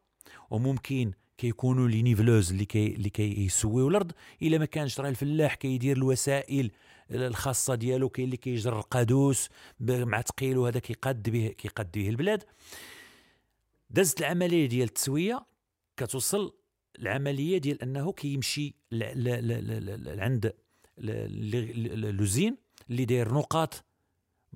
وممكن كيكونوا لي نيفلوز اللي كي اللي كيسويو الأرض. إلا ما كانش راه الفلاح كيدير الوسائل الخاصة ديالو كاين اللي كيجر القادوس مع ثقيل وهذا كيقاد به كيقاد به البلاد. دازت العملية ديال التسوية كتوصل العملية ديال أنه كيمشي عند لوزين اللي داير نقاط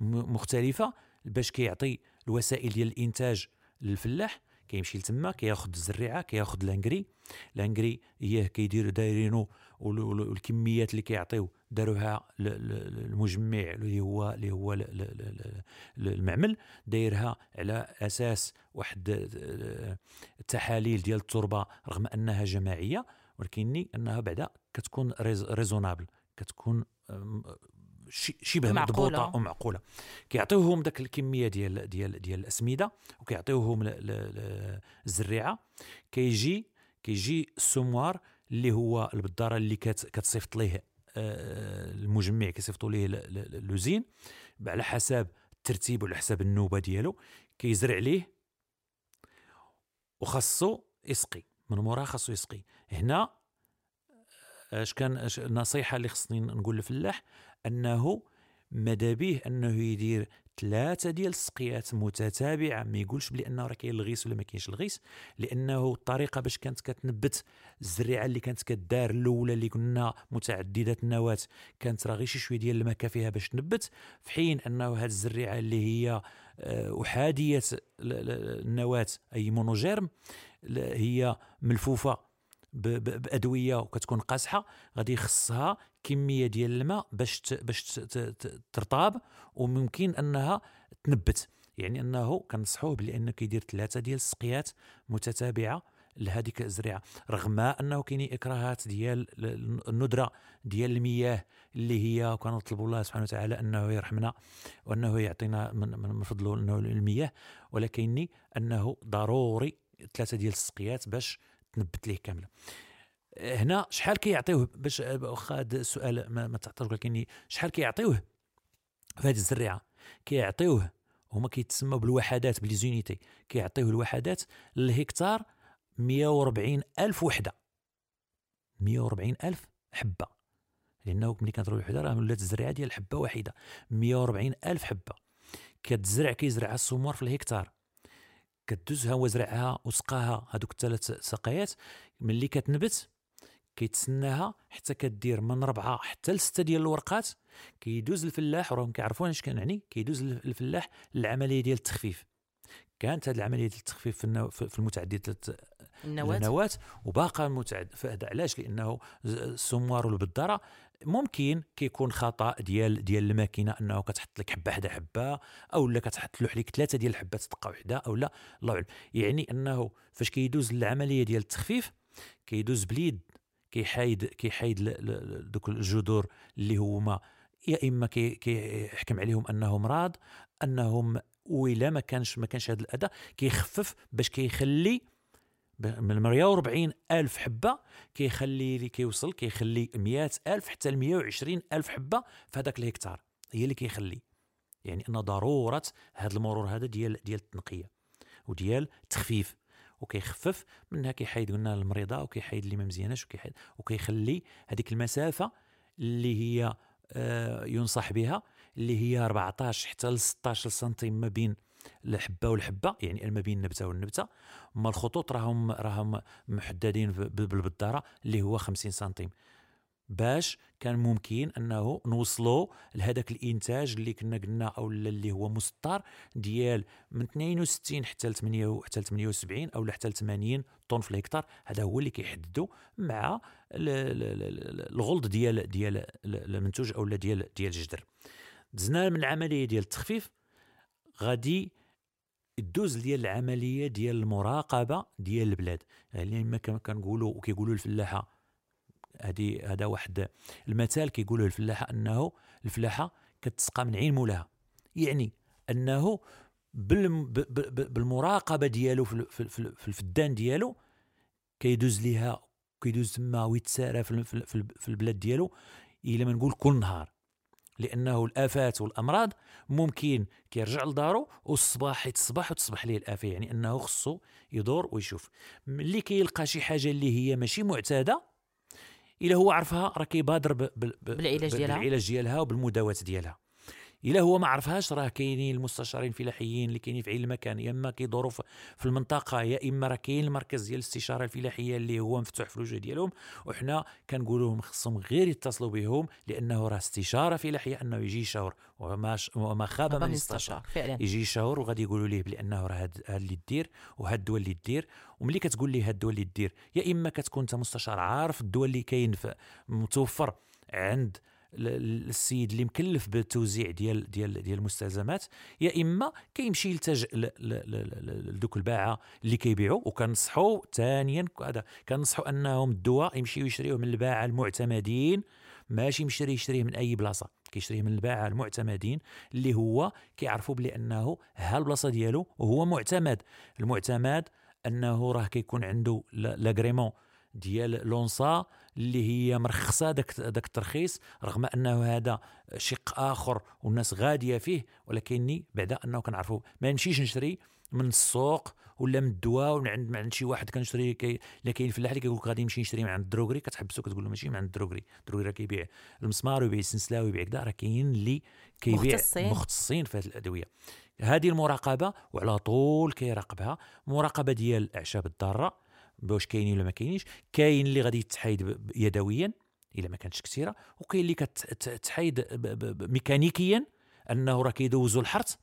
مختلفة باش كيعطي الوسائل ديال الإنتاج للفلاح. كيمشي لتما كياخذ الزريعة كياخذ l'engrais l'engrais اياه كيدير دايرينو والكميات اللي كيعطيو داروها المجمع اللي هو اللي هو المعمل دايرها على أساس واحد التحاليل ديال التربة رغم أنها جماعية ولكني أنها بعدا كتكون raisonnable كتكون شبه مضبوطة ومعقوله كيعطيوهم داك الكمية ديال ديال ديال الأسمدة وكيعطيوهم الزريعة. كيجي كيجي السموار اللي هو البدارة اللي كتصيفط ليه آه، المجمع كيصيفطوا ليه l'usine على حسب الترتيب وعلى حسب النوبة ديالو. كيزرع ليه وخاصو يسقي. من موراه خاصو يسقي. هنا اش كان النصيحه اللي خصني نقول للفلاح؟ أنه ماذا به أنه يدير ثلاثة ديال السقيات متتابعة. ما يقولش بانه راه كاين الغيس ولا ما كاينش الغيس لأنه الطريقة باش كانت كتنبت الزريعة اللي كانت كدار الأولى اللي كنا متعددة النواة كانت راه غير شي شوية ديال الماء كافيها باش تنبت في حين أنه هذه الزريعة اللي هي آه، أحادية النواة أي مونوجيرم هي ملفوفة بأدوية وكتكون قاصحة غادي يخصها كمية ديال الماء باش باش ترطاب وممكن أنها تنبت. يعني أنه كنصحوه بانه كيدير ثلاثة ديال السقيات متتابعة لهذيك الزريعة رغم أنه كاين إكراهات ديال الندرة ديال المياه اللي هي كنطلبوا الله سبحانه وتعالى أنه يرحمنا وأنه يعطينا من, من فضله إنه المياه. ولكني أنه ضروري ثلاثة ديال السقيات باش تنبت ليه كاملة. هنا شحال كيعطيوه باش واخا هذا السؤال ما, ما تعطيش ولكن شحال كيعطيوه في هذه الزريعة؟ كيعطيوه هما كيتسموا بالوحدات بليزونيتي كيعطيوه الوحدات للهكتار 140 ألف وحدة. 140 ألف حبة. لأنه ملي كنضرب الوحدة راه ولات الزريعة ديال حبة واحدة 140 ألف حبة. كتزرع كيزرعها السمار في الهكتار. كدوزها هو زرعها وسقاها هذوك الثلاث سقايات. ملي كتنبت كيتسناها حتى كدير من ربعة حتى لستة ديال الورقات. كيدوز الفلاح وراهم كيعرفون اش كنعني كيدوز الفلاح للعمليه ديال التخفيف. كانت هذه العملية ديال التخفيف في, في المتعدده النواة. النواة. وباقى متعد فهذا علاش؟ لأنه السموار والبدارة ممكن كيكون خطأ ديال ديال الماكينة أنه كتحط لك حبة حدا حبة أو لا كتحط له لك ثلاثة ديال الحبات دقه وحدة أو لا. الله أعلم. يعني أنه فاش كيدوز العملية ديال التخفيف كيدوز بليد كيحايد كيحايد دوك الجذور اللي هما يا إما كيحكم عليهم أنهم مرض أنهم وإلا ما كانش ما كانش هذا الأداء كيخفف باش كيخلي من 140 ألف حبة كيخلي لي كيوصل كيخلي 100 ألف حتى ل 120 ألف حبة في هذاك الهكتار. هي اللي كيخلي. يعني أن ضرورة هذا المرور هذا ديال ديال التنقية وديال التخفيف. وكيخفف منها كيحيد قلنا المريضة وكيحيد اللي ما مزياناش وكيحيد وكيخلي هذيك المسافة اللي هي آه ينصح بها اللي هي 14 حتى ل 16 سنتيم ما بين الحبة والحبة يعني ما بين النبتة والنبتة. اما الخطوط راهم راهم محددين بالبدارة اللي هو 50 سنتيم. باش كان ممكن أنه نوصلوا لهذاك الإنتاج اللي كنا قلنا أو اللي هو مسطر ديال من 62 حتى ل 8 حتى ل 78 أو حتى ل 80 طن في الهكتار. هذا هو اللي كيحددوا مع الغلط ديال ديال المنتوج أو ديال ديال الجدر. دزنا من العملية ديال التخفيف. غادي دوز ديال العملية ديال المراقبة ديال البلاد. يعني ما كنقولوا وكيقولوا الفلاحة هذه هذا واحد المثال كيقولوا الفلاحة أنه الفلاحة كتسقى من عين مولاها. يعني أنه بالمراقبة ديالو في الفدان ديالو كيدوز ليها كيدوز تما ويتسارى في البلاد ديالو إلا ما نقول كل نهار. لأنه الآفات والأمراض ممكن كيرجع لدارو والصباح يتصبح وتصبح ليه الآفة يعني أنه خصو يدور ويشوف. ملي كيلقى شي حاجة اللي هي ماشي معتادة الا هو عرفها راه كيبادر بالعلاج ديالها. بالعلاج ديالها وبالمداواه ديالها. إلا هو ما عرفهاش راه كاينين المستشارين الفلاحيين اللي كاينين في عين المكان يا إما كيدوروا في المنطقة يا إما راه كاين المركز ديال الاستشارة الفلاحيه اللي هو مفتوح في الوجه ديالهم. وحنا كنقولوا لهم خصهم غير يتصلوا بهم لأنه راه استشارة فلاحيه أنه يجي يشاور. وما وما خاب من استشار فعلا. يجي يشاور وغادي يقولوا ليه بانه راه هاد اللي دير وهاد الدواء اللي دير. وملي كتقول ليه هاد الدواء اللي دير يا إما كتكون أنت مستشار عارف الدواء اللي كاين متوفر عند السيد اللي مكلف بالتوزيع ديال ديال ديال المستلزمات يا إما كيمشي يلتجئ لدوك الباعة اللي كيبيعوا وكنصحوا ثانيا هذا كنصحوا أنهم الدواء يمشيو يشريوه من الباعة المعتمدين ماشي مشري يشريه من أي بلاصة كيشريه من الباعة المعتمدين اللي هو كيعرفوا بلي انه ها البلاصة ديالو وهو معتمد. المعتمد أنه راه كيكون عنده l'agrément ديال لونسا اللي هي مرخصة داك داك الترخيص رغم أنه هذا شق آخر والناس غادية فيه ولكني بعد أنه كنعرفوا ما نمشيش نشري من السوق ولا من الدواء ولا عند عند شي واحد كنشري كي اللي كاين الفلاح اللي كيقول لك غادي نمشي نشري من عند ال droguerie كتحبسو كتقول له ماشي من عند ال droguerie ال droguerie راه كيبيع المسمار ويبيع السنسله ويبيع كذا راه كاين اللي كيبيع مختصين. مختصين في هذه الأدوية. هذه المراقبة وعلى طول كيراقبها مراقبة ديال الأعشاب الضارة. واش كاينين ولا ما كاينينش كاين اللي غادي يتحيد يدويا إلا ما كانتش كثيرة وكاين اللي كتحيد ميكانيكيا أنه راه كيدوزوا الحرث.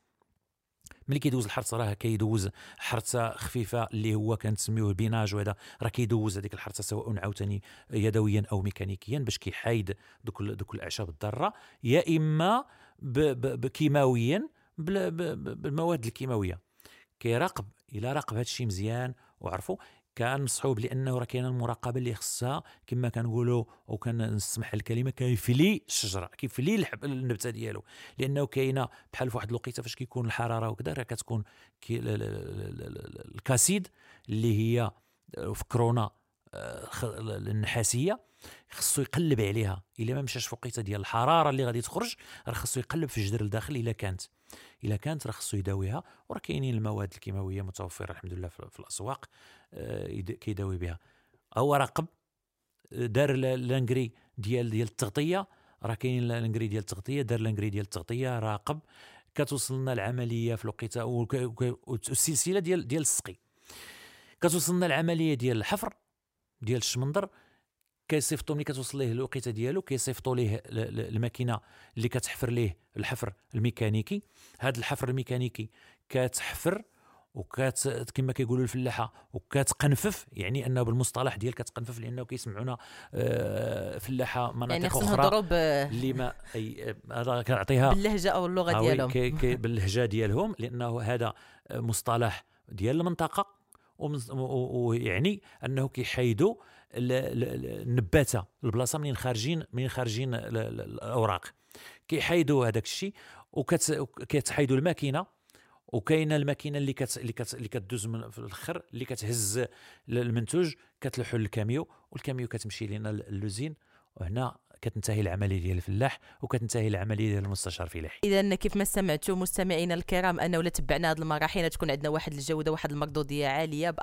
ملي كيدوز الحرث راه كيدوز حرثة خفيفة اللي هو كنسميوه البيناج وهذا راه كيدوز هذيك الحرثة سواء عاوتاني يدويا أو ميكانيكيا باش كيحايد دوك دوك الأعشاب الضارة يا إما كيماويا بالمواد الكيماوية. كيراقب إلى راقب هذا الشيء مزيان وعرفوا كنصحوا بانه راه كاينة المراقبة اللي خصها كما كنقولوا وكنسمح الكلمة كيفلي الشجرة كيفلي النبتة ديالو. لأنه كاينة بحال في واحد الوقيتة فاش كيكون الحرارة وكذا راه كتكون الكاسيد اللي هي في كورونا آه، النحاسية خصو يقلب عليها. إلا ما مشاش فوقيته ديال الحرارة اللي غادي تخرج راه خصو يقلب في الجدر الداخل إلا كانت. إلا كانت راه خصو يداويها وراه كاينين المواد الكيماوية متوفرة الحمد لله في الأسواق آه، كيداوي بها. أو راقب دار لانجري ديال ديال التغطية راه كاين لانجري ديال التغطية دار لانجري ديال التغطية راقب كتوصلنا العملية في الوقيتة والسلسله ديال ديال السقي. كتوصلنا العملية ديال الحفر ديال الشمندر كيصيفطوا ملي كتوصل ليه الوقيته ديالو كيصيفطوا ليه الماكينة اللي كتحفر ليه الحفر الميكانيكي. هذا الحفر الميكانيكي كتحفر وكات كما كيقولوا الفلاحة وكتقنفف يعني أنه بالمصطلح ديال كتقنفف لأنه كيسمعونا آه، فلاحة مناطق يعني أخرى اللي ما أي هذا كنعطيها باللهجة أو اللغة ديالهم. كي كي باللهجة ديالهم لأنه هذا مصطلح ديال المنطقة ويعني أنه كيحيدوا النباته البلاصة منين خارجين منين خارجين الأوراق. كيحيدوا هذاك الشيء وكتحيدوا الماكينة وكاينة الماكينة اللي كت اللي كت اللي كدوز من في الأخر اللي كتهز المنتوج كتلوحو للكاميو والكاميو كتمشي لنا اللوزين وهنا كتنتهي العملية ديال الفلاح وكتنتهي العملية ديال المستشار الفلاحي اذا كيف ما سمعتوا مستمعينا الكرام أنه ولا تبعنا هذه المراحل تكون عندنا واحد الجودة واحد المردودية عالية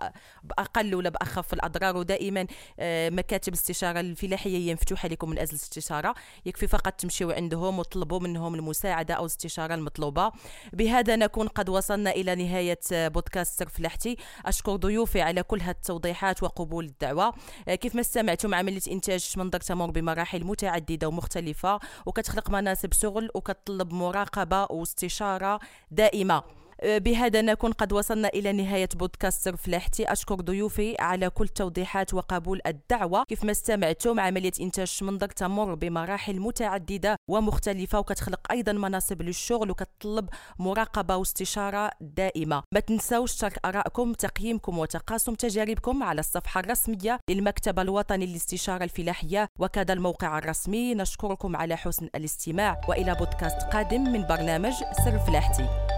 بأقل ولا بأخف الأضرار. ودائما آه، مكاتب الاستشاره الفلاحيه هي مفتوحة لكم من أجل الاستشارة. يكفي فقط تمشيوا عندهم وتطلبوا منهم المساعدة أو الاستشاره المطلوبة. بهذا نكون قد وصلنا إلى نهاية بودكاست سر فلاحتي أشكر ضيوفي على كل هذه التوضيحات وقبول الدعوة. آه، كيف ما سمعتم عمليه إنتاج منظر تمر بمراحل متعددة. متعددة ومختلفة وكتخلق مناسب شغل وكتطلب مراقبة واستشارة دائمة. بهذا نكون قد وصلنا إلى نهاية بودكاست فلاحتي أشكر ضيوفي على كل التوضيحات وقبول الدعوة. كيف ما استمعتم عملية إنتاج شمندر تمر بمراحل متعددة ومختلفة وكتخلق أيضا مناصب للشغل وكتطلب مراقبة واستشارة دائمة. ما تنسوش ترك آرائكم تقييمكم وتقاسم تجاربكم على الصفحة الرسمية للمكتب الوطني للاستشارة الفلاحية وكذا الموقع الرسمي. نشكركم على حسن الاستماع وإلى بودكاست قادم من برنامج سر فلاحتي